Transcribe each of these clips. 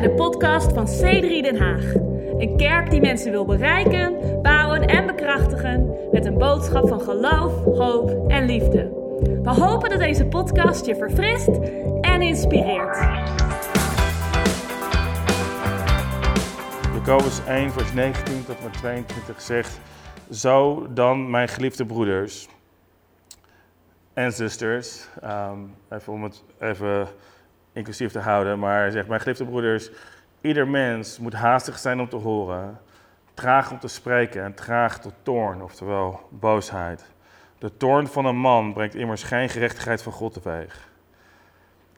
bij de podcast van C3 Den Haag. Een kerk die mensen wil bereiken, bouwen en bekrachtigen met een boodschap van geloof, hoop en liefde. We hopen dat deze podcast je verfrist en inspireert. Jacobus 1, vers 19 tot en met 22 zegt: Zo dan, mijn geliefde broeders en zusters, ehm, even om het even inclusief te houden, maar hij zegt: Mijn geliefde broeders, ieder mens moet haastig zijn om te horen, traag om te spreken en traag tot toorn, oftewel boosheid. De toorn van een man brengt immers geen gerechtigheid van God teweeg.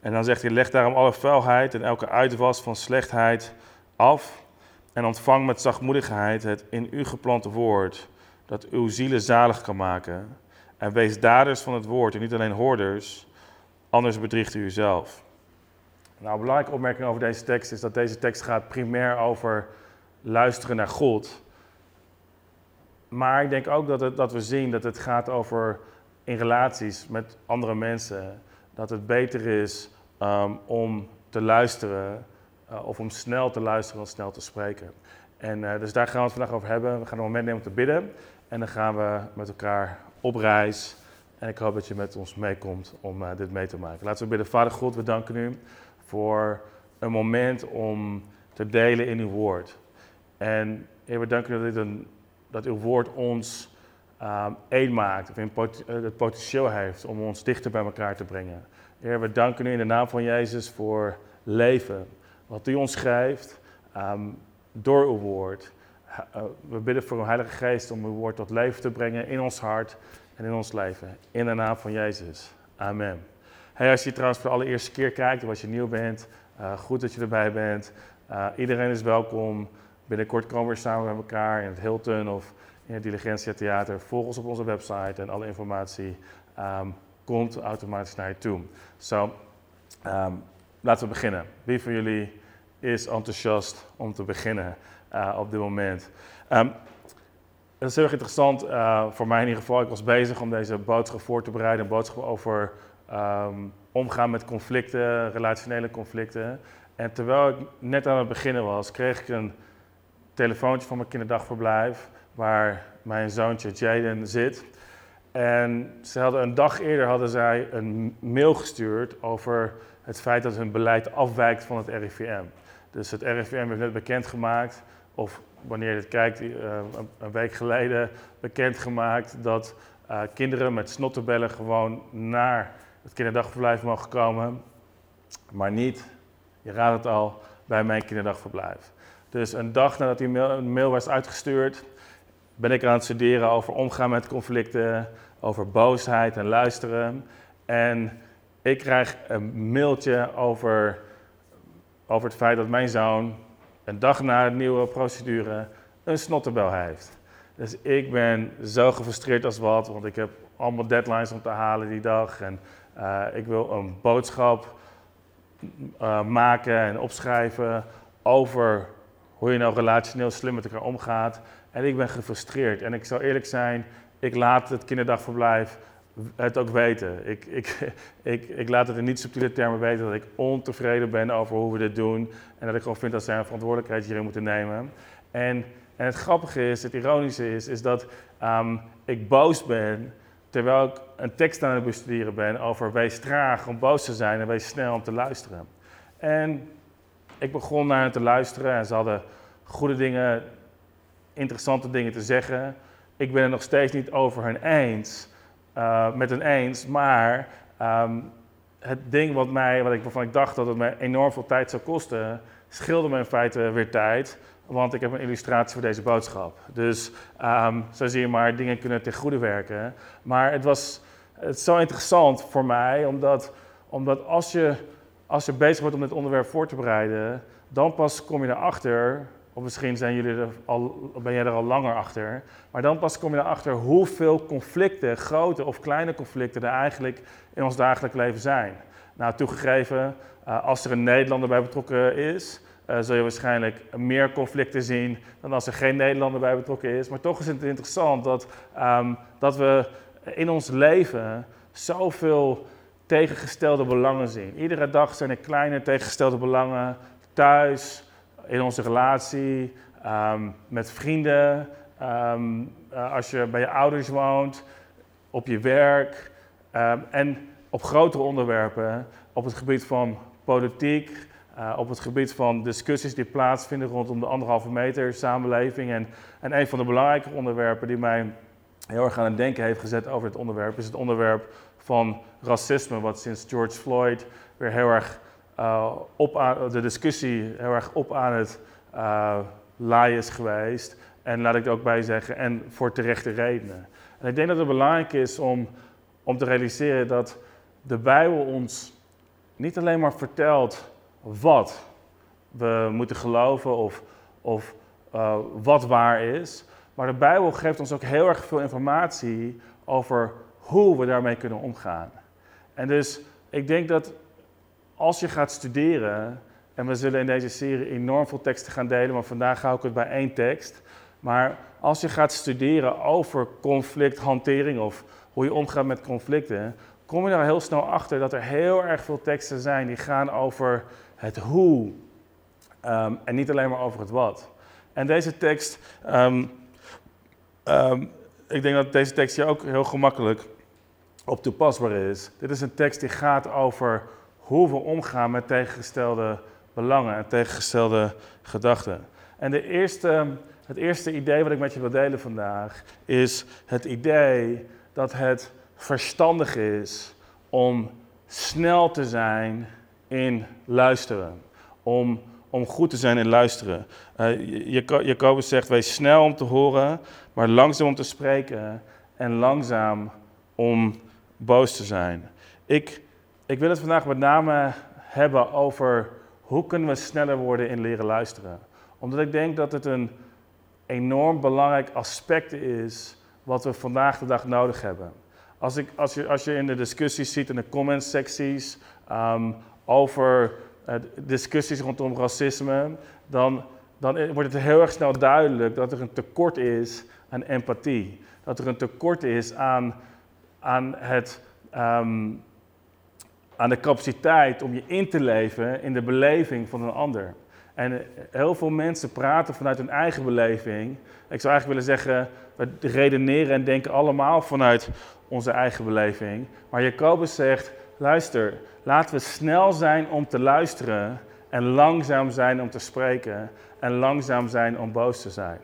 En dan zegt hij: Leg daarom alle vuilheid en elke uitwas van slechtheid af en ontvang met zachtmoedigheid het in u geplante woord, dat uw zielen zalig kan maken. En wees daders van het woord en niet alleen hoorders, anders bedriegt u uzelf. Nou, een belangrijke opmerking over deze tekst is dat deze tekst gaat primair over luisteren naar God. Maar ik denk ook dat, het, dat we zien dat het gaat over in relaties met andere mensen. Dat het beter is um, om te luisteren uh, of om snel te luisteren dan snel te spreken. En uh, dus daar gaan we het vandaag over hebben. We gaan een moment nemen om te bidden. En dan gaan we met elkaar op reis. En ik hoop dat je met ons meekomt om uh, dit mee te maken. Laten we bidden. Vader God, we danken u voor een moment om te delen in uw woord. En Heer, we danken dat, dat uw woord ons um, één maakt. Of pot, het potentieel heeft om ons dichter bij elkaar te brengen. Heer, we danken u in de naam van Jezus voor leven wat u ons schrijft um, door uw woord. Uh, we bidden voor uw Heilige Geest om uw woord tot leven te brengen in ons hart en in ons leven. In de naam van Jezus. Amen. Hey, als je trouwens voor de allereerste keer kijkt of als je nieuw bent, uh, goed dat je erbij bent. Uh, iedereen is welkom. Binnenkort komen we samen met elkaar in het Hilton of in het Diligentia Theater. Volg ons op onze website en alle informatie um, komt automatisch naar je toe. Zo, um, laten we beginnen. Wie van jullie is enthousiast om te beginnen uh, op dit moment. Um, dat is heel erg interessant, voor mij in ieder geval. Ik was bezig om deze boodschap voor te bereiden. Een boodschap over um, omgaan met conflicten, relationele conflicten. En terwijl ik net aan het beginnen was, kreeg ik een telefoontje van mijn kinderdagverblijf... waar mijn zoontje Jaden zit. En ze hadden een dag eerder hadden zij een mail gestuurd over het feit dat hun beleid afwijkt van het RIVM. Dus het RIVM heeft net bekendgemaakt, of wanneer je het kijkt, uh, een week geleden bekendgemaakt dat uh, kinderen met snottenbellen gewoon naar het kinderdagverblijf mogen komen, maar niet, je raadt het al, bij mijn kinderdagverblijf. Dus een dag nadat die mail, mail was uitgestuurd, ben ik aan het studeren over omgaan met conflicten, over boosheid en luisteren. En ik krijg een mailtje over over het feit dat mijn zoon een dag na de nieuwe procedure een snottenbel heeft. Dus ik ben zo gefrustreerd als wat, want ik heb allemaal deadlines om te halen die dag. En uh, ik wil een boodschap uh, maken en opschrijven over hoe je nou relationeel slim met elkaar omgaat. En ik ben gefrustreerd. En ik zal eerlijk zijn, ik laat het kinderdagverblijf het ook weten. Ik, ik, ik, ik laat het in niet subtiele termen weten dat ik ontevreden ben over hoe we dit doen. En dat ik gewoon vind dat zij een verantwoordelijkheid hierin moeten nemen. En, en het grappige is, het ironische is, is dat um, ik boos ben terwijl ik een tekst aan het bestuderen ben over wees traag om boos te zijn en wees snel om te luisteren. En ik begon naar hen te luisteren en ze hadden goede dingen, interessante dingen te zeggen. Ik ben het nog steeds niet over hen eens uh, met een eens, maar um, het ding wat mij, wat ik, waarvan ik dacht dat het mij enorm veel tijd zou kosten, scheelde me in feite weer tijd, want ik heb een illustratie voor deze boodschap. Dus um, zo zie je maar, dingen kunnen ten goede werken. Maar het was het is zo interessant voor mij, omdat, omdat als, je, als je bezig wordt om dit onderwerp voor te bereiden, dan pas kom je erachter of misschien zijn jullie er al, ben jij er al langer achter. Maar dan pas kom je erachter hoeveel conflicten, grote of kleine conflicten, er eigenlijk in ons dagelijks leven zijn. Nou, toegegeven, uh, als er een Nederlander bij betrokken is, uh, zul je waarschijnlijk meer conflicten zien dan als er geen Nederlander bij betrokken is. Maar toch is het interessant dat, um, dat we in ons leven zoveel tegengestelde belangen zien. Iedere dag zijn er kleine tegengestelde belangen thuis, in onze relatie, ehm, met vrienden, ehm, eh, als je bij je ouders woont, op je werk ehm, en op grotere onderwerpen, op het gebied van politiek, uh, op het gebied van discussies die plaatsvinden rondom de anderhalve meter samenleving. En, en een van de belangrijke onderwerpen die mij heel erg aan het denken heeft gezet over het onderwerp, is het onderwerp van racisme, wat sinds George Floyd weer heel erg uh, op aan, de discussie heel erg op aan het uh, is geweest. En laat ik er ook bij zeggen, en voor terechte redenen. En ik denk dat het belangrijk is om, om te realiseren dat de Bijbel ons niet alleen maar vertelt wat we moeten geloven of, of uh, wat waar is, maar de Bijbel geeft ons ook heel erg veel informatie over hoe we daarmee kunnen omgaan. En dus ik denk dat als je gaat studeren, en we zullen in deze serie enorm veel teksten gaan delen, maar vandaag hou ik het bij één tekst. Maar als je gaat studeren over conflicthantering of hoe je omgaat met conflicten, kom je daar heel snel achter dat er heel erg veel teksten zijn die gaan over het hoe um, en niet alleen maar over het wat. En deze tekst, um, um, ik denk dat deze tekst je ook heel gemakkelijk op toepasbaar is. Dit is een tekst die gaat over hoe we omgaan met tegengestelde belangen en tegengestelde gedachten. En de eerste, het eerste idee wat ik met je wil delen vandaag is het idee dat het verstandig is om snel te zijn in luisteren. Om, om goed te zijn in luisteren. Uh, Jacobus zegt, wees snel om te horen, maar langzaam om te spreken en langzaam om boos te zijn. Ik, ik wil het vandaag met name hebben over hoe kunnen we sneller worden in leren luisteren. Omdat ik denk dat het een enorm belangrijk aspect is wat we vandaag de dag nodig hebben. Als, ik, als, je, als je in de discussies ziet, in de comment secties, um, over uh, discussies rondom racisme, dan, dan wordt het heel erg snel duidelijk dat er een tekort is aan empathie. Dat er een tekort is aan, aan, het, um, aan de capaciteit om je in te leven in de beleving van een ander. En eh, heel veel mensen praten vanuit hun eigen beleving. Ik zou eigenlijk willen zeggen, we redeneren en denken allemaal vanuit onze eigen beleving. Maar Jacobus zegt, luister, laten we snel zijn om te luisteren en langzaam zijn om te spreken en langzaam zijn om boos te zijn.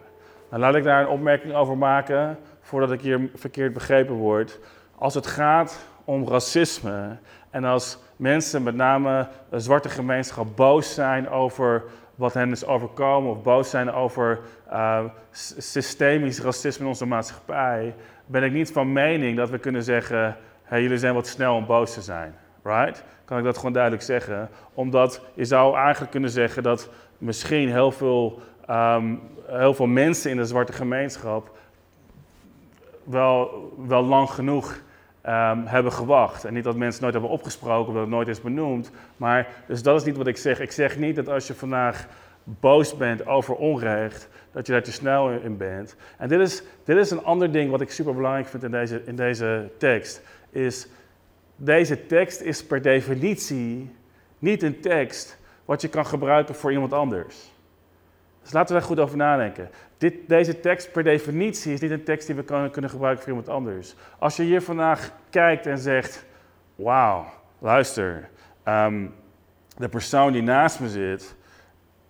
Nou, laat ik daar een opmerking over maken, voordat ik hier verkeerd begrepen word. Als het gaat om racisme en als mensen, met name de zwarte gemeenschap, boos zijn over wat hen is overkomen of boos zijn over uh, systemisch racisme in onze maatschappij, ben ik niet van mening dat we kunnen zeggen, jullie zijn wat snel om boos te zijn. Right? Kan ik dat gewoon duidelijk zeggen? Omdat je zou eigenlijk kunnen zeggen dat misschien heel veel, um, heel veel mensen in de zwarte gemeenschap wel, wel lang genoeg um, hebben gewacht. En niet dat mensen nooit hebben opgesproken dat het nooit is benoemd. Maar, dus dat is niet wat ik zeg. Ik zeg niet dat als je vandaag boos bent over onrecht, dat je daar te snel in bent. En dit is, dit is een ander ding wat ik super belangrijk vind in deze, in deze tekst. Is deze tekst is per definitie niet een tekst wat je kan gebruiken voor iemand anders. Dus laten we daar goed over nadenken. Dit, deze tekst per definitie is niet een tekst die we kan, kunnen gebruiken voor iemand anders. Als je hier vandaag kijkt en zegt: Wauw, luister, um, de persoon die naast me zit,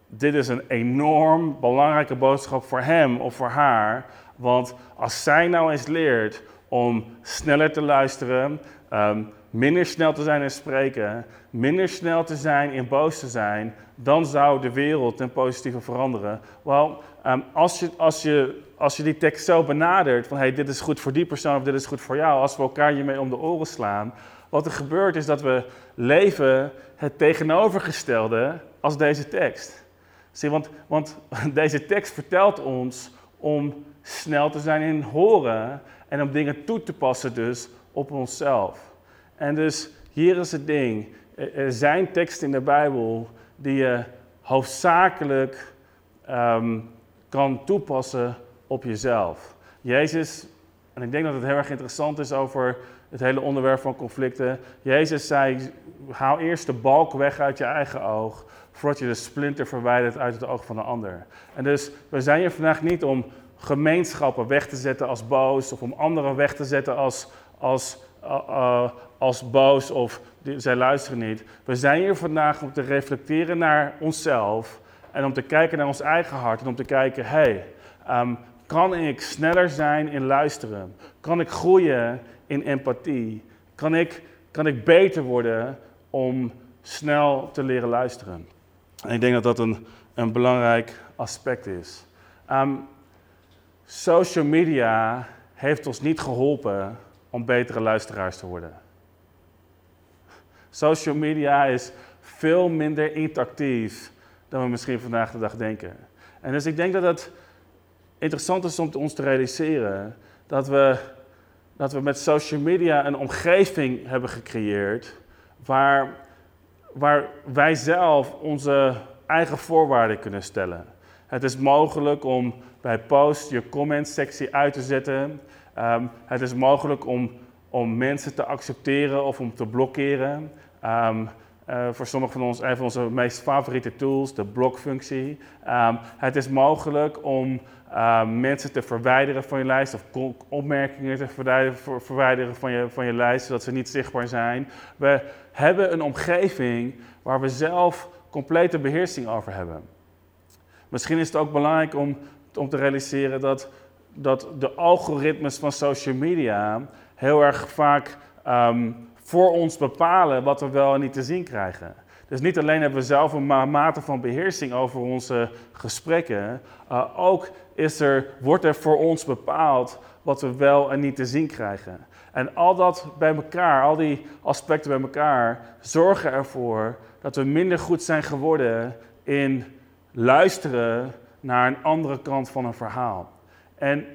dit is een enorm belangrijke boodschap voor hem of voor haar. Want als zij nou eens leert om sneller te luisteren, um, minder snel te zijn in spreken, minder snel te zijn in boos te zijn, dan zou de wereld ten positieve veranderen. Wel, um, als, je, als, je, als je die tekst zo benadert, van hey, dit is goed voor die persoon of dit is goed voor jou, als we elkaar hiermee om de oren slaan, wat er gebeurt is dat we leven het tegenovergestelde als deze tekst. Zie, want, want deze tekst vertelt ons om snel te zijn in horen en om dingen toe te passen dus op onszelf. En dus hier is het ding. Er zijn teksten in de Bijbel die je hoofdzakelijk um, kan toepassen op jezelf. Jezus, en ik denk dat het heel erg interessant is over het hele onderwerp van conflicten. Jezus zei, haal eerst de balk weg uit je eigen oog, voordat je de splinter verwijdert uit het oog van de ander. En dus we zijn hier vandaag niet om gemeenschappen weg te zetten als boos of om anderen weg te zetten als, als, uh, uh, als boos of zij luisteren niet. We zijn hier vandaag om te reflecteren naar onszelf en om te kijken naar ons eigen hart en om te kijken, hé, hey, um, kan ik sneller zijn in luisteren? Kan ik groeien in empathie? Kan ik, kan ik beter worden om snel te leren luisteren? En ik denk dat dat een, een belangrijk aspect is. Um, social media heeft ons niet geholpen om betere luisteraars te worden. Social media is veel minder interactief dan we misschien vandaag de dag denken. En dus ik denk dat het interessant is om ons te realiseren dat we, dat we met social media een omgeving hebben gecreëerd waar, waar wij zelf onze eigen voorwaarden kunnen stellen. Het is mogelijk om bij post je comment sectie uit te zetten. Um, het is mogelijk om, om mensen te accepteren of om te blokkeren. Um, uh, voor sommigen van ons een van onze meest favoriete tools, de blokfunctie. Um, het is mogelijk om mensen te verwijderen van je lijst of opmerkingen te verwijderen, verwijderen van, je, van je lijst, zodat ze niet zichtbaar zijn. We hebben een omgeving waar we zelf complete beheersing over hebben. Misschien is het ook belangrijk om, om te realiseren dat, dat de algoritmes van social media heel erg vaak um, voor ons bepalen wat we wel en niet te zien krijgen. Dus niet alleen hebben we zelf een mate van beheersing over onze gesprekken, uh, ook is er, wordt er voor ons bepaald wat we wel en niet te zien krijgen. En al dat bij elkaar, al die aspecten bij elkaar, zorgen ervoor dat we minder goed zijn geworden in luisteren naar een andere kant van een verhaal. En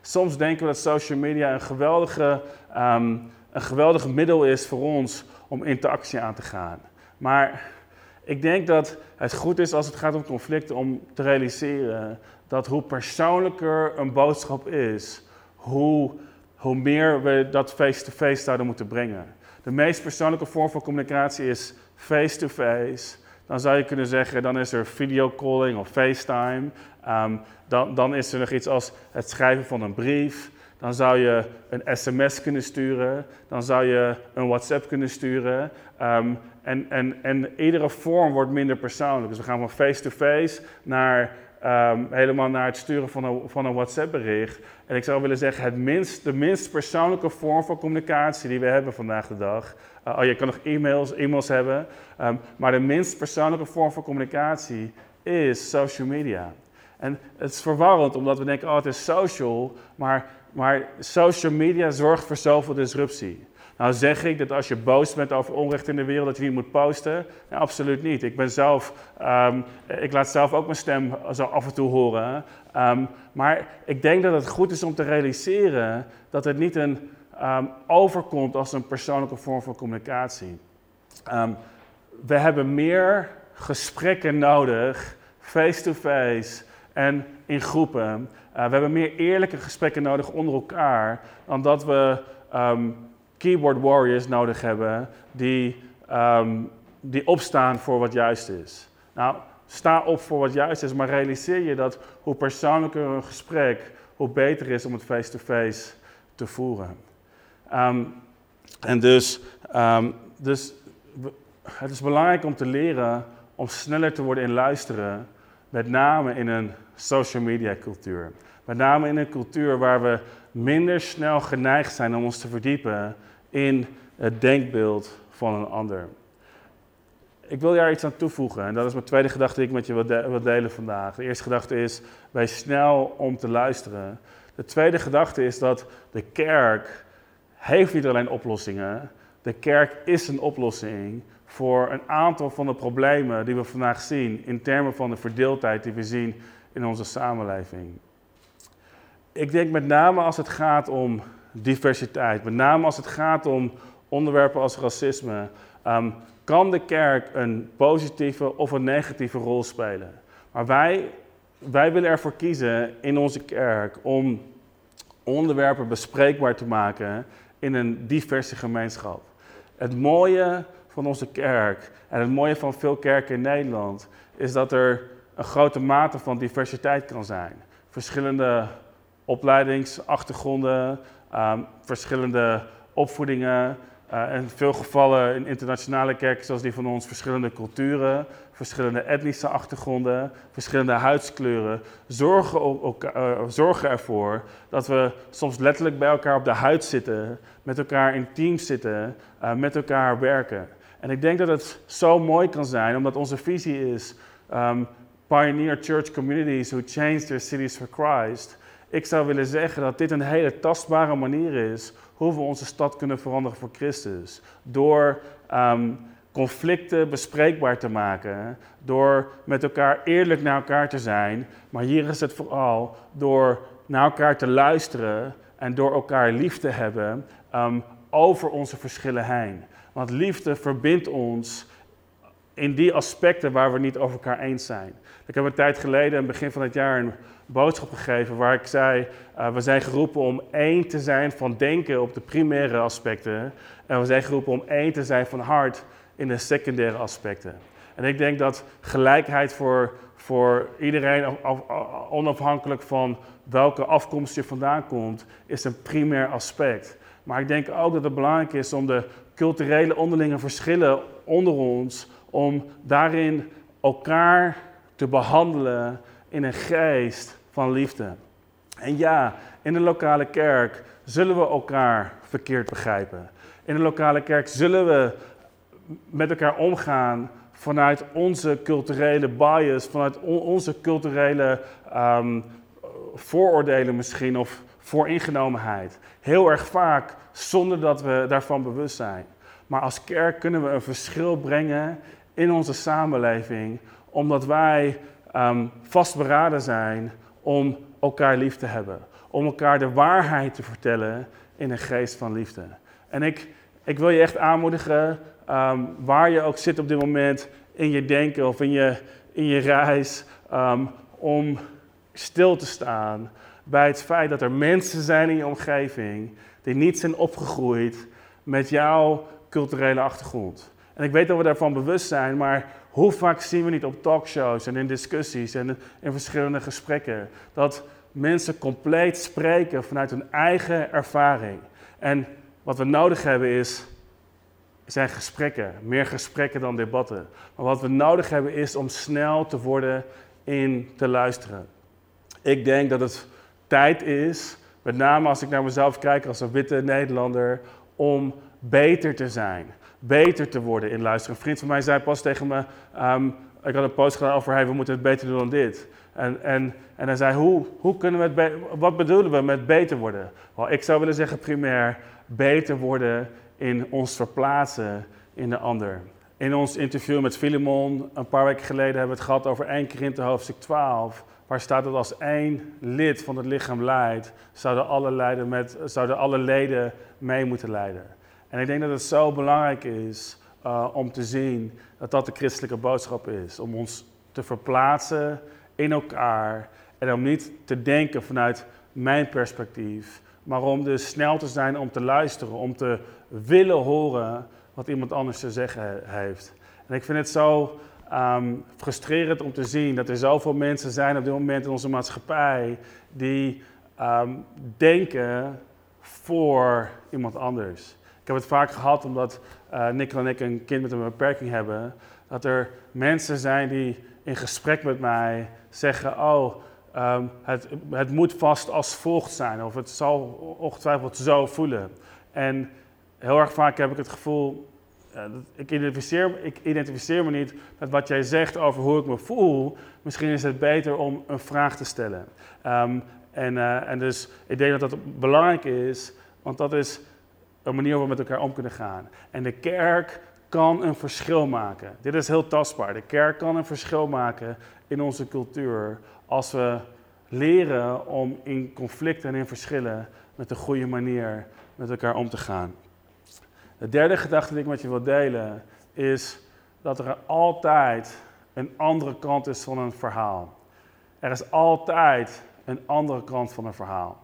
soms denken we dat social media een geweldige, um, een geweldig middel is voor ons om interactie aan te gaan. Maar ik denk dat het goed is als het gaat om conflicten om te realiseren dat hoe persoonlijker een boodschap is, hoe, hoe meer we dat face-to-face zouden moeten brengen. De meest persoonlijke vorm van communicatie is face-to-face. Dan zou je kunnen zeggen, dan is er videocalling of FaceTime. Um, dan, dan is er nog iets als het schrijven van een brief. Dan zou je een sms kunnen sturen. Dan zou je een WhatsApp kunnen sturen. Um, en, en, en iedere vorm wordt minder persoonlijk. Dus we gaan van face-to-face naar um, helemaal naar het sturen van een, van een WhatsApp-bericht. En ik zou willen zeggen, het minst, de minst persoonlijke vorm van communicatie die we hebben vandaag de dag. Uh, oh, je kan nog e-mails, e-mails hebben. Um, maar de minst persoonlijke vorm van communicatie is social media. En het is verwarrend, omdat we denken, oh, het is social. Maar, maar social media zorgt voor zoveel disruptie. Nou zeg ik dat als je boos bent over onrecht in de wereld, dat je niet moet posten? Absoluut niet. Ik ben zelf, um, ik laat zelf ook mijn stem zo af en toe horen. Um, maar ik denk dat het goed is om te realiseren dat het niet een, um, overkomt als een persoonlijke vorm van communicatie. we hebben meer gesprekken nodig, face-to-face en in groepen. Uh, we hebben meer eerlijke gesprekken nodig onder elkaar dan dat we keyboard warriors nodig hebben die, um, die opstaan voor wat juist is. Nou, sta op voor wat juist is, maar realiseer je dat hoe persoonlijker een gesprek, hoe beter is om het face-to-face te voeren. Um, en dus, um, dus het is belangrijk om te leren om sneller te worden in luisteren, met name in een social media cultuur. Met name in een cultuur waar we minder snel geneigd zijn om ons te verdiepen in het denkbeeld van een ander. Ik wil daar iets aan toevoegen en dat is mijn tweede gedachte die ik met je wil, delen vandaag. De eerste gedachte is, wees snel om te luisteren. De tweede gedachte is dat de kerk heeft niet alleen oplossingen. De kerk is een oplossing voor een aantal van de problemen die we vandaag zien in termen van de verdeeldheid die we zien in onze samenleving. Ik denk met name als het gaat om diversiteit. Met name als het gaat om onderwerpen als racisme. Um, kan de kerk een positieve of een negatieve rol spelen? Maar wij, wij willen ervoor kiezen in onze kerk om onderwerpen bespreekbaar te maken in een diverse gemeenschap. Het mooie van onze kerk en het mooie van veel kerken in Nederland is dat er een grote mate van diversiteit kan zijn. Verschillende opleidingsachtergronden, um, verschillende opvoedingen. Uh, in veel gevallen in internationale kerken zoals die van ons verschillende culturen, verschillende etnische achtergronden, verschillende huidskleuren, zorgen, uh, zorgen ervoor dat we soms letterlijk bij elkaar op de huid zitten, met elkaar in teams zitten, uh, met elkaar werken. En ik denk dat het zo mooi kan zijn, omdat onze visie is um, Pioneer Church Communities who change their cities for Christ. Ik zou willen zeggen dat dit een hele tastbare manier is hoe we onze stad kunnen veranderen voor Christus. Door um, conflicten bespreekbaar te maken, door met elkaar eerlijk naar elkaar te zijn, maar hier is het vooral door naar elkaar te luisteren en door elkaar lief te hebben um, over onze verschillen heen. Want liefde verbindt ons in die aspecten waar we niet over elkaar eens zijn. Ik heb een tijd geleden, in het begin van het jaar, een boodschap gegeven waar ik zei: uh, we zijn geroepen om één te zijn van denken op de primaire aspecten. En we zijn geroepen om één te zijn van hart in de secundaire aspecten. En ik denk dat gelijkheid voor, voor iedereen, onafhankelijk van welke afkomst je vandaan komt, is een primair aspect. Maar ik denk ook dat het belangrijk is om de culturele onderlinge verschillen onder ons, om daarin elkaar te behandelen in een geest van liefde. En ja, in de lokale kerk zullen we elkaar verkeerd begrijpen. In de lokale kerk zullen we met elkaar omgaan vanuit onze culturele bias, vanuit onze culturele um, vooroordelen misschien of vooringenomenheid. Heel erg vaak zonder dat we daarvan bewust zijn. Maar als kerk kunnen we een verschil brengen in onze samenleving, omdat wij um, vastberaden zijn om elkaar lief te hebben. Om elkaar de waarheid te vertellen in een geest van liefde. En ik, ik wil je echt aanmoedigen, um, waar je ook zit op dit moment in je denken of in je, in je reis, um, om stil te staan bij het feit dat er mensen zijn in je omgeving die niet zijn opgegroeid met jouw culturele achtergrond. En ik weet dat we daarvan bewust zijn, maar hoe vaak zien we niet op talkshows en in discussies en in verschillende gesprekken dat mensen compleet spreken vanuit hun eigen ervaring. En wat we nodig hebben is, zijn gesprekken, meer gesprekken dan debatten. Maar wat we nodig hebben is om snel te worden in te luisteren. Ik denk dat het tijd is, met name als ik naar mezelf kijk als een witte Nederlander, om beter te zijn beter te worden in luisteren. Een vriend van mij zei pas tegen me, um, ik had een post gedaan over, hey, we moeten het beter doen dan dit. En, en, en hij zei, hoe, hoe kunnen we het, wat bedoelen we met beter worden? Wel, ik zou willen zeggen primair, beter worden in ons verplaatsen in de ander. In ons interview met Filemon, een paar weken geleden, hebben we het gehad over 1 Korinthe hoofdstuk 12. Waar staat dat als één lid van het lichaam leidt, zouden alle, met, zouden alle leden mee moeten leiden. En ik denk dat het zo belangrijk is uh, om te zien dat dat de christelijke boodschap is. Om ons te verplaatsen in elkaar en om niet te denken vanuit mijn perspectief, maar om dus snel te zijn om te luisteren, om te willen horen wat iemand anders te zeggen heeft. En ik vind het zo um, frustrerend om te zien dat er zoveel mensen zijn op dit moment in onze maatschappij die um, denken voor iemand anders heb het vaak gehad omdat uh, en ik een kind met een beperking hebben. Dat er mensen zijn die in gesprek met mij zeggen: Oh, um, het, het moet vast als volgt zijn. Of het zal ongetwijfeld zo voelen. En heel erg vaak heb ik het gevoel. Uh, ik, identificeer, ik identificeer me niet met wat jij zegt over hoe ik me voel. Misschien is het beter om een vraag te stellen. Um, en, uh, en dus ik denk dat dat belangrijk is, want dat is een manier waarop we met elkaar om kunnen gaan. En de kerk kan een verschil maken. Dit is heel tastbaar. De kerk kan een verschil maken in onze cultuur als we leren om in conflicten en in verschillen met een goede manier met elkaar om te gaan. De derde gedachte die ik met je wil delen is dat er altijd een andere kant is van een verhaal. Er is altijd een andere kant van een verhaal.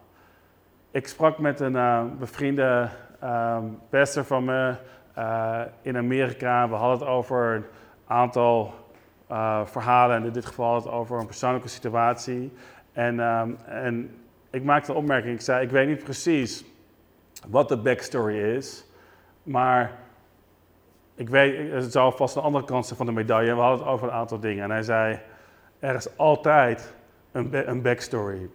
Ik sprak met een uh, bevriende um, pastor van me eh, in Amerika. We hadden het over een aantal uh, verhalen. En in dit geval het over een persoonlijke situatie. En, ehm, en ik maakte een opmerking. Ik zei, ik weet niet precies wat de backstory is. Maar ik weet, het zou vast een andere kant zijn van de medaille. We hadden het over een aantal dingen. En hij zei, er is altijd een, een backstory.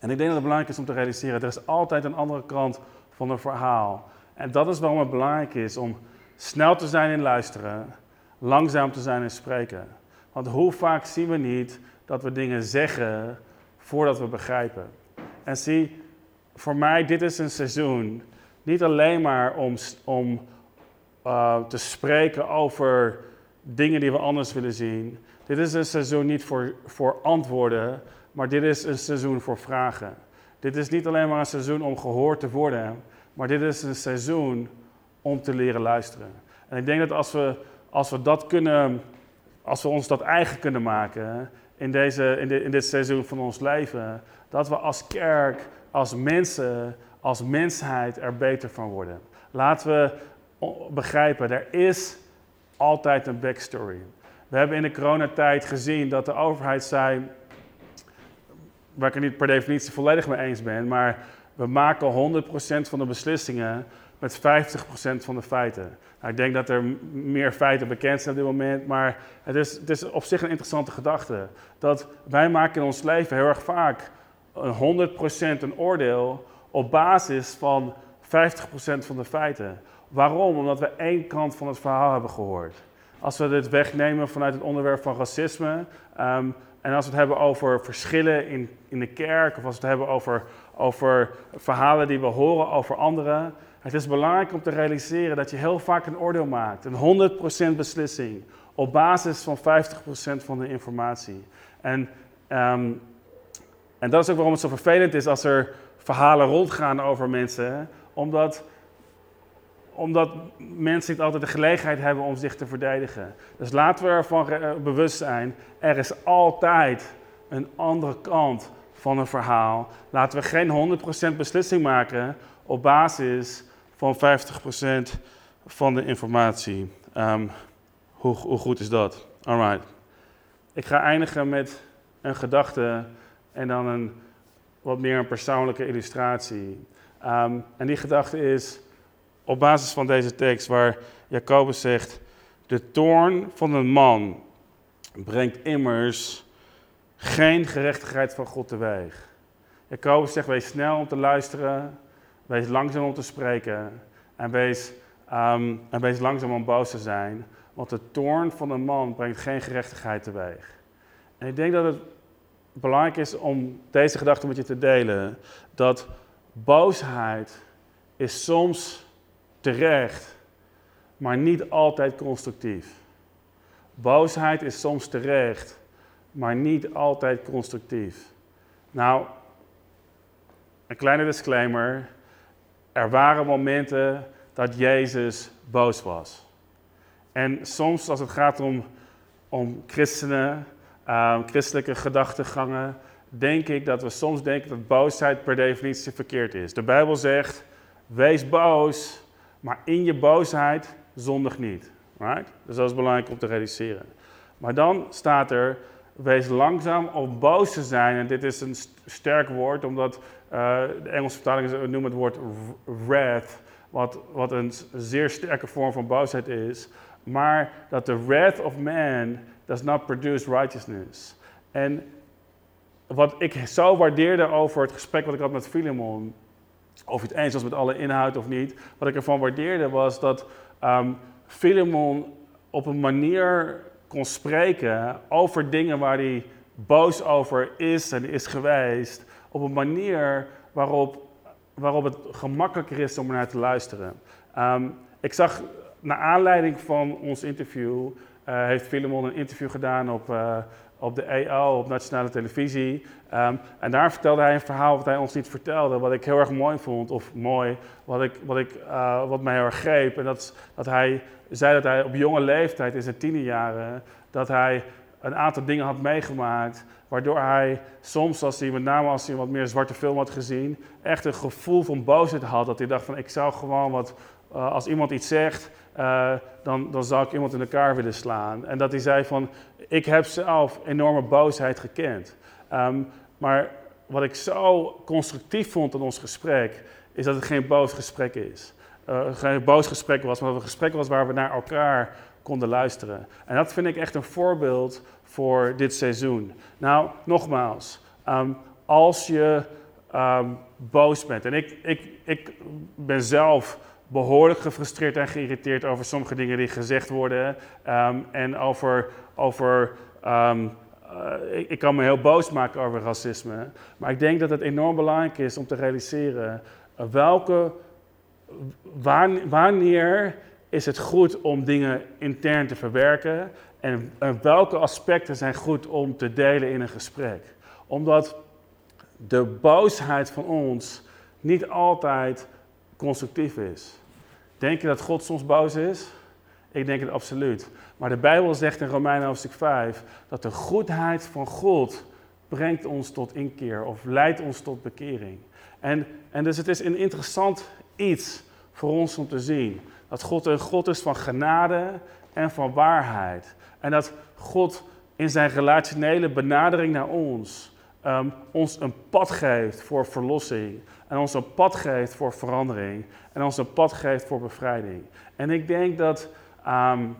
En ik denk dat het belangrijk is om te realiseren, er is altijd een andere kant van een verhaal. En dat is waarom het belangrijk is om snel te zijn in luisteren, langzaam te zijn in spreken. Want hoe vaak zien we niet dat we dingen zeggen voordat we begrijpen? En zie, voor mij, dit is een seizoen niet alleen maar om, om uh, te spreken over dingen die we anders willen zien. Dit is een seizoen niet voor, voor antwoorden, maar dit is een seizoen voor vragen. Dit is niet alleen maar een seizoen om gehoord te worden, maar dit is een seizoen om te leren luisteren. En ik denk dat als we, als we dat kunnen, als we ons dat eigen kunnen maken in, deze, in dit seizoen van ons leven, dat we als kerk, als mensen, als mensheid er beter van worden. Laten we begrijpen, er is altijd een backstory. We hebben in de coronatijd gezien dat de overheid zei, waar ik het niet per definitie volledig mee eens ben, maar we maken 100% van de beslissingen met 50% van de feiten. Nou, ik denk dat er meer feiten bekend zijn op dit moment, maar het is, het is op zich een interessante gedachte. Dat wij maken in ons leven heel erg vaak 100% een oordeel op basis van 50% van de feiten. Waarom? Omdat we één kant van het verhaal hebben gehoord. Als we dit wegnemen vanuit het onderwerp van racisme, ehm, en als we het hebben over verschillen in, in de kerk, of als we het hebben over, over verhalen die we horen over anderen, het is belangrijk om te realiseren dat je heel vaak een oordeel maakt, een 100% beslissing, op basis van 50% van de informatie. En, ehm, en dat is ook waarom het zo vervelend is als er verhalen rondgaan over mensen, omdat omdat mensen niet altijd de gelegenheid hebben om zich te verdedigen. Dus laten we ervan eh, bewust zijn, er is altijd een andere kant van een verhaal. Laten we geen 100% beslissing maken op basis van 50% van de informatie. Ehm, hoe, hoe, goed is dat? Alright. Ik ga eindigen met een gedachte en dan een wat meer een persoonlijke illustratie. Ehm, en die gedachte is op basis van deze tekst waar Jacobus zegt, de toorn van een man brengt immers geen gerechtigheid van God teweeg. Jacobus zegt, wees snel om te luisteren, wees langzaam om te spreken en wees, ehm, en wees langzaam om boos te zijn, want de toorn van een man brengt geen gerechtigheid teweeg. En ik denk dat het belangrijk is om deze gedachte met je te delen, dat boosheid is soms terecht, maar niet altijd constructief. Boosheid is soms terecht, maar niet altijd constructief. Nou, een kleine disclaimer. Er waren momenten dat Jezus boos was. En soms als het gaat om, om christenen, uh, christelijke gedachtegangen, denk ik dat we soms denken dat boosheid per definitie verkeerd is. De Bijbel zegt, wees boos, maar in je boosheid zondig niet. Right? Dus dat is belangrijk om te realiseren. Maar dan staat er, wees langzaam om boos te zijn. En dit is een sterk woord, omdat uh, de Engelse vertalingen noemen het woord wrath, wat, wat een zeer sterke vorm van boosheid is. Maar dat de wrath of man does not produce righteousness. En wat ik zo waardeerde over het gesprek wat ik had met Philemon, of het eens was met alle inhoud of niet. Wat ik ervan waardeerde was dat um, Philemon op een manier kon spreken over dingen waar hij boos over is en is geweest. Op een manier waarop, waarop het gemakkelijker is om naar te luisteren. Um, ik zag, naar aanleiding van ons interview, uh, heeft Philemon een interview gedaan op, uh, op de EO, op nationale televisie. Ehm, en daar vertelde hij een verhaal wat hij ons niet vertelde, wat ik heel erg mooi vond, of mooi, wat, ik, wat, ik, uh, wat mij heel erg greep. En dat, dat hij zei dat hij op jonge leeftijd, in zijn tienerjaren, dat hij een aantal dingen had meegemaakt Waardoor hij soms, als hij, met name als hij wat meer zwarte film had gezien, echt een gevoel van boosheid had. Dat hij dacht van ik zou gewoon wat, uh, als iemand iets zegt, uh, dan, dan zou ik iemand in elkaar willen slaan. En dat hij zei van ik heb zelf enorme boosheid gekend. Um, maar wat ik zo constructief vond in ons gesprek, is dat het geen boos gesprek is. Uh, geen boos gesprek was, maar dat het een gesprek was waar we naar elkaar konden luisteren. En dat vind ik echt een voorbeeld voor dit seizoen. Nou, nogmaals, um, als je um, boos bent, en ik, ik, ik ben zelf behoorlijk gefrustreerd en geïrriteerd over sommige dingen die gezegd worden um, en over, over um, uh, ik, ik, kan me heel boos maken over racisme, maar ik denk dat het enorm belangrijk is om te realiseren welke, wanneer is het goed om dingen intern te verwerken en, en welke aspecten zijn goed om te delen in een gesprek. Omdat de boosheid van ons niet altijd constructief is. Denk je dat God soms boos is? Ik denk het absoluut. Maar de Bijbel zegt in Romeinen hoofdstuk 5 dat de goedheid van God brengt ons tot inkeer of leidt ons tot bekering. En, en dus het is een interessant iets voor ons om te zien. Dat God een God is van genade en van waarheid. En dat God in zijn relationele benadering naar ons um, ons een pad geeft voor verlossing. En ons een pad geeft voor verandering. En ons een pad geeft voor bevrijding. En ik denk dat, um,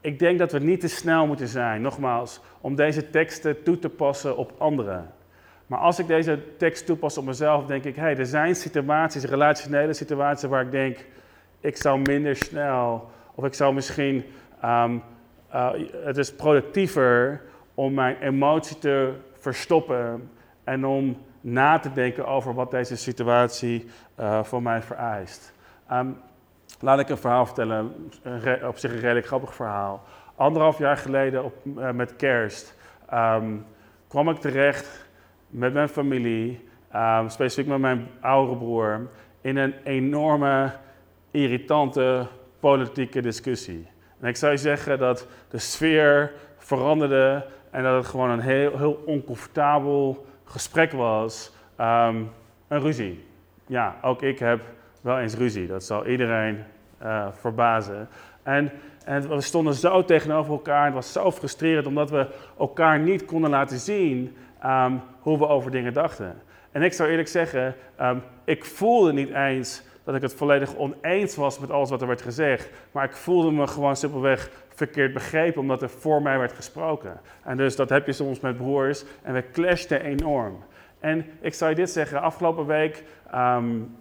ik denk dat we niet te snel moeten zijn, nogmaals, om deze teksten toe te passen op anderen. Maar als ik deze tekst toepas op mezelf, denk ik, hé, hey, er zijn situaties, relationele situaties waar ik denk, ik zou minder snel, of ik zou misschien, um, uh, het is productiever om mijn emotie te verstoppen en om na te denken over wat deze situatie uh, voor mij vereist. Um, laat ik een verhaal vertellen, een op zich een redelijk grappig verhaal. Anderhalf jaar geleden op, uh, met kerst um, kwam ik terecht met mijn familie, um, specifiek met mijn oudere broer, in een enorme, irritante politieke discussie. En ik zou je zeggen dat de sfeer veranderde en dat het gewoon een heel, heel oncomfortabel gesprek was. Um, een ruzie. Ja, ook ik heb wel eens ruzie. Dat zal iedereen uh, verbazen. En, en we stonden zo tegenover elkaar. Het was zo frustrerend omdat we elkaar niet konden laten zien um, hoe we over dingen dachten. En ik zou eerlijk zeggen, um, ik voelde niet eens dat ik het volledig oneens was met alles wat er werd gezegd. Maar ik voelde me gewoon simpelweg verkeerd begrepen, omdat er voor mij werd gesproken. En dus dat heb je soms met broers en we clashten enorm. En ik zou je dit zeggen, afgelopen week um,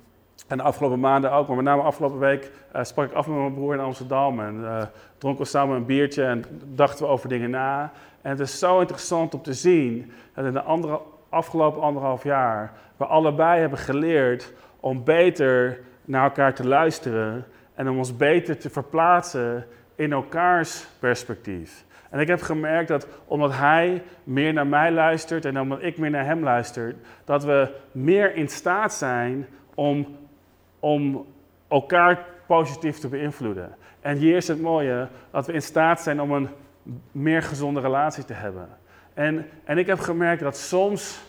en de afgelopen maanden ook, maar met name afgelopen week uh, sprak ik af met mijn broer in Amsterdam en uh, dronken we samen een biertje en dachten we over dingen na. En het is zo interessant om te zien dat in de andere, afgelopen anderhalf jaar we allebei hebben geleerd om beter naar elkaar te luisteren en om ons beter te verplaatsen in elkaars perspectief. En ik heb gemerkt dat omdat hij meer naar mij luistert en omdat ik meer naar hem luister, dat we meer in staat zijn om, om elkaar positief te beïnvloeden. En hier is het mooie, dat we in staat zijn om een meer gezonde relatie te hebben. En, en ik heb gemerkt dat soms,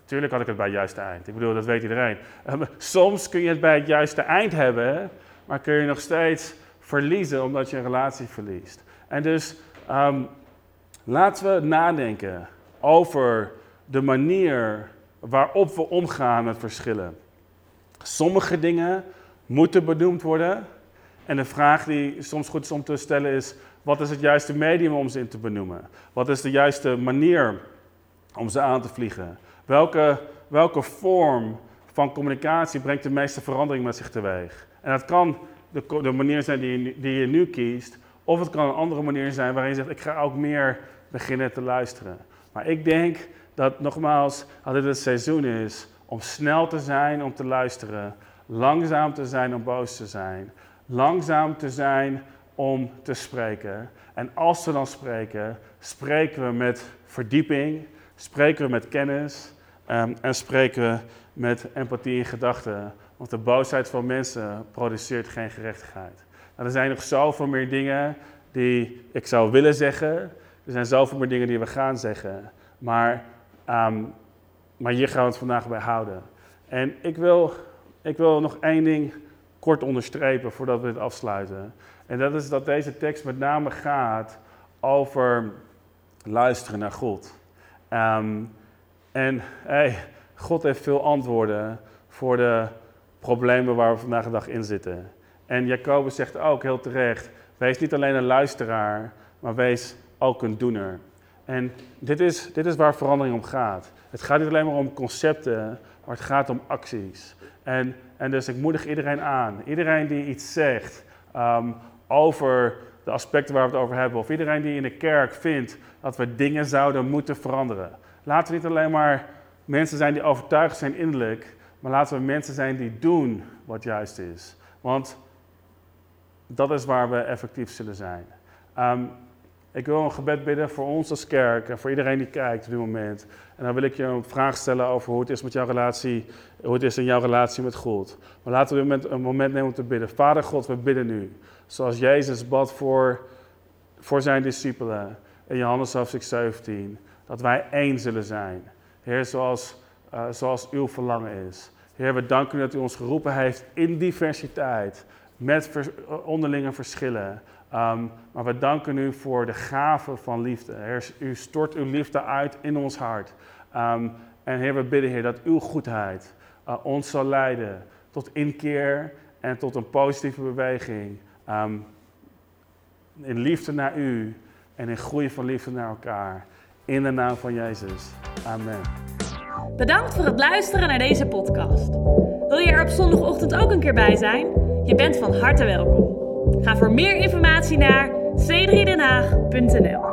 natuurlijk had ik het bij het juiste eind, ik bedoel, dat weet iedereen. Soms kun je het bij het juiste eind hebben, maar kun je nog steeds verliezen omdat je een relatie verliest. En dus um, laten we nadenken over de manier waarop we omgaan met verschillen. Sommige dingen moeten benoemd worden. En de vraag die soms goed is om te stellen is: wat is het juiste medium om ze in te benoemen? Wat is de juiste manier om ze aan te vliegen? Welke, welke vorm van communicatie brengt de meeste verandering met zich teweeg? En dat kan de, de manier zijn die je, die je nu kiest, of het kan een andere manier zijn waarin je zegt: ik ga ook meer beginnen te luisteren. Maar ik denk dat nogmaals, dat dit het seizoen is om snel te zijn om te luisteren, langzaam te zijn om boos te zijn, langzaam te zijn om te spreken. En als we dan spreken, spreken we met verdieping, spreken we met kennis um, en spreken we met empathie in gedachten. Want de boosheid van mensen produceert geen gerechtigheid. Nou, er zijn nog zoveel meer dingen die ik zou willen zeggen. Er zijn zoveel meer dingen die we gaan zeggen. Maar, ehm, maar hier gaan we het vandaag bij houden. En ik wil, ik wil nog één ding kort onderstrepen voordat we dit afsluiten. En dat is dat deze tekst met name gaat over luisteren naar God. Ehm, en hey, God heeft veel antwoorden voor de problemen waar we vandaag de dag in zitten. En Jacobus zegt ook heel terecht: wees niet alleen een luisteraar, maar wees ook een doener. En dit is, dit is waar verandering om gaat. Het gaat niet alleen maar om concepten, maar het gaat om acties. En, en dus ik moedig iedereen aan. Iedereen die iets zegt ehm, over de aspecten waar we het over hebben, of iedereen die in de kerk vindt dat we dingen zouden moeten veranderen. Laten we niet alleen maar mensen zijn die overtuigd zijn innerlijk, maar laten we mensen zijn die doen wat juist is. Want dat is waar we effectief zullen zijn. Ehm, ik wil een gebed bidden voor ons als kerk en voor iedereen die kijkt op dit moment. En dan wil ik je een vraag stellen over hoe het is met jouw relatie, hoe het is in jouw relatie met God. Maar laten we een moment nemen om te bidden. Vader God, we bidden nu. Zoals Jezus bad voor, voor zijn discipelen in Johannes hoofdstuk 17. Dat wij één zullen zijn. Heer, zoals, uh, zoals uw verlangen is. Heer, we danken u dat u ons geroepen heeft in diversiteit. Met onderlinge verschillen. Um, maar we danken u voor de gave van liefde. Heer, u stort uw liefde uit in ons hart. Um, en Heer, we bidden, Heer, dat uw goedheid uh, ons zal leiden tot inkeer en tot een positieve beweging. Um, in liefde naar u en in groei van liefde naar elkaar. In de naam van Jezus. Amen. Bedankt voor het luisteren naar deze podcast. Wil je er op zondagochtend ook een keer bij zijn? Je bent van harte welkom. Ga voor meer informatie naar c3denhaag.nl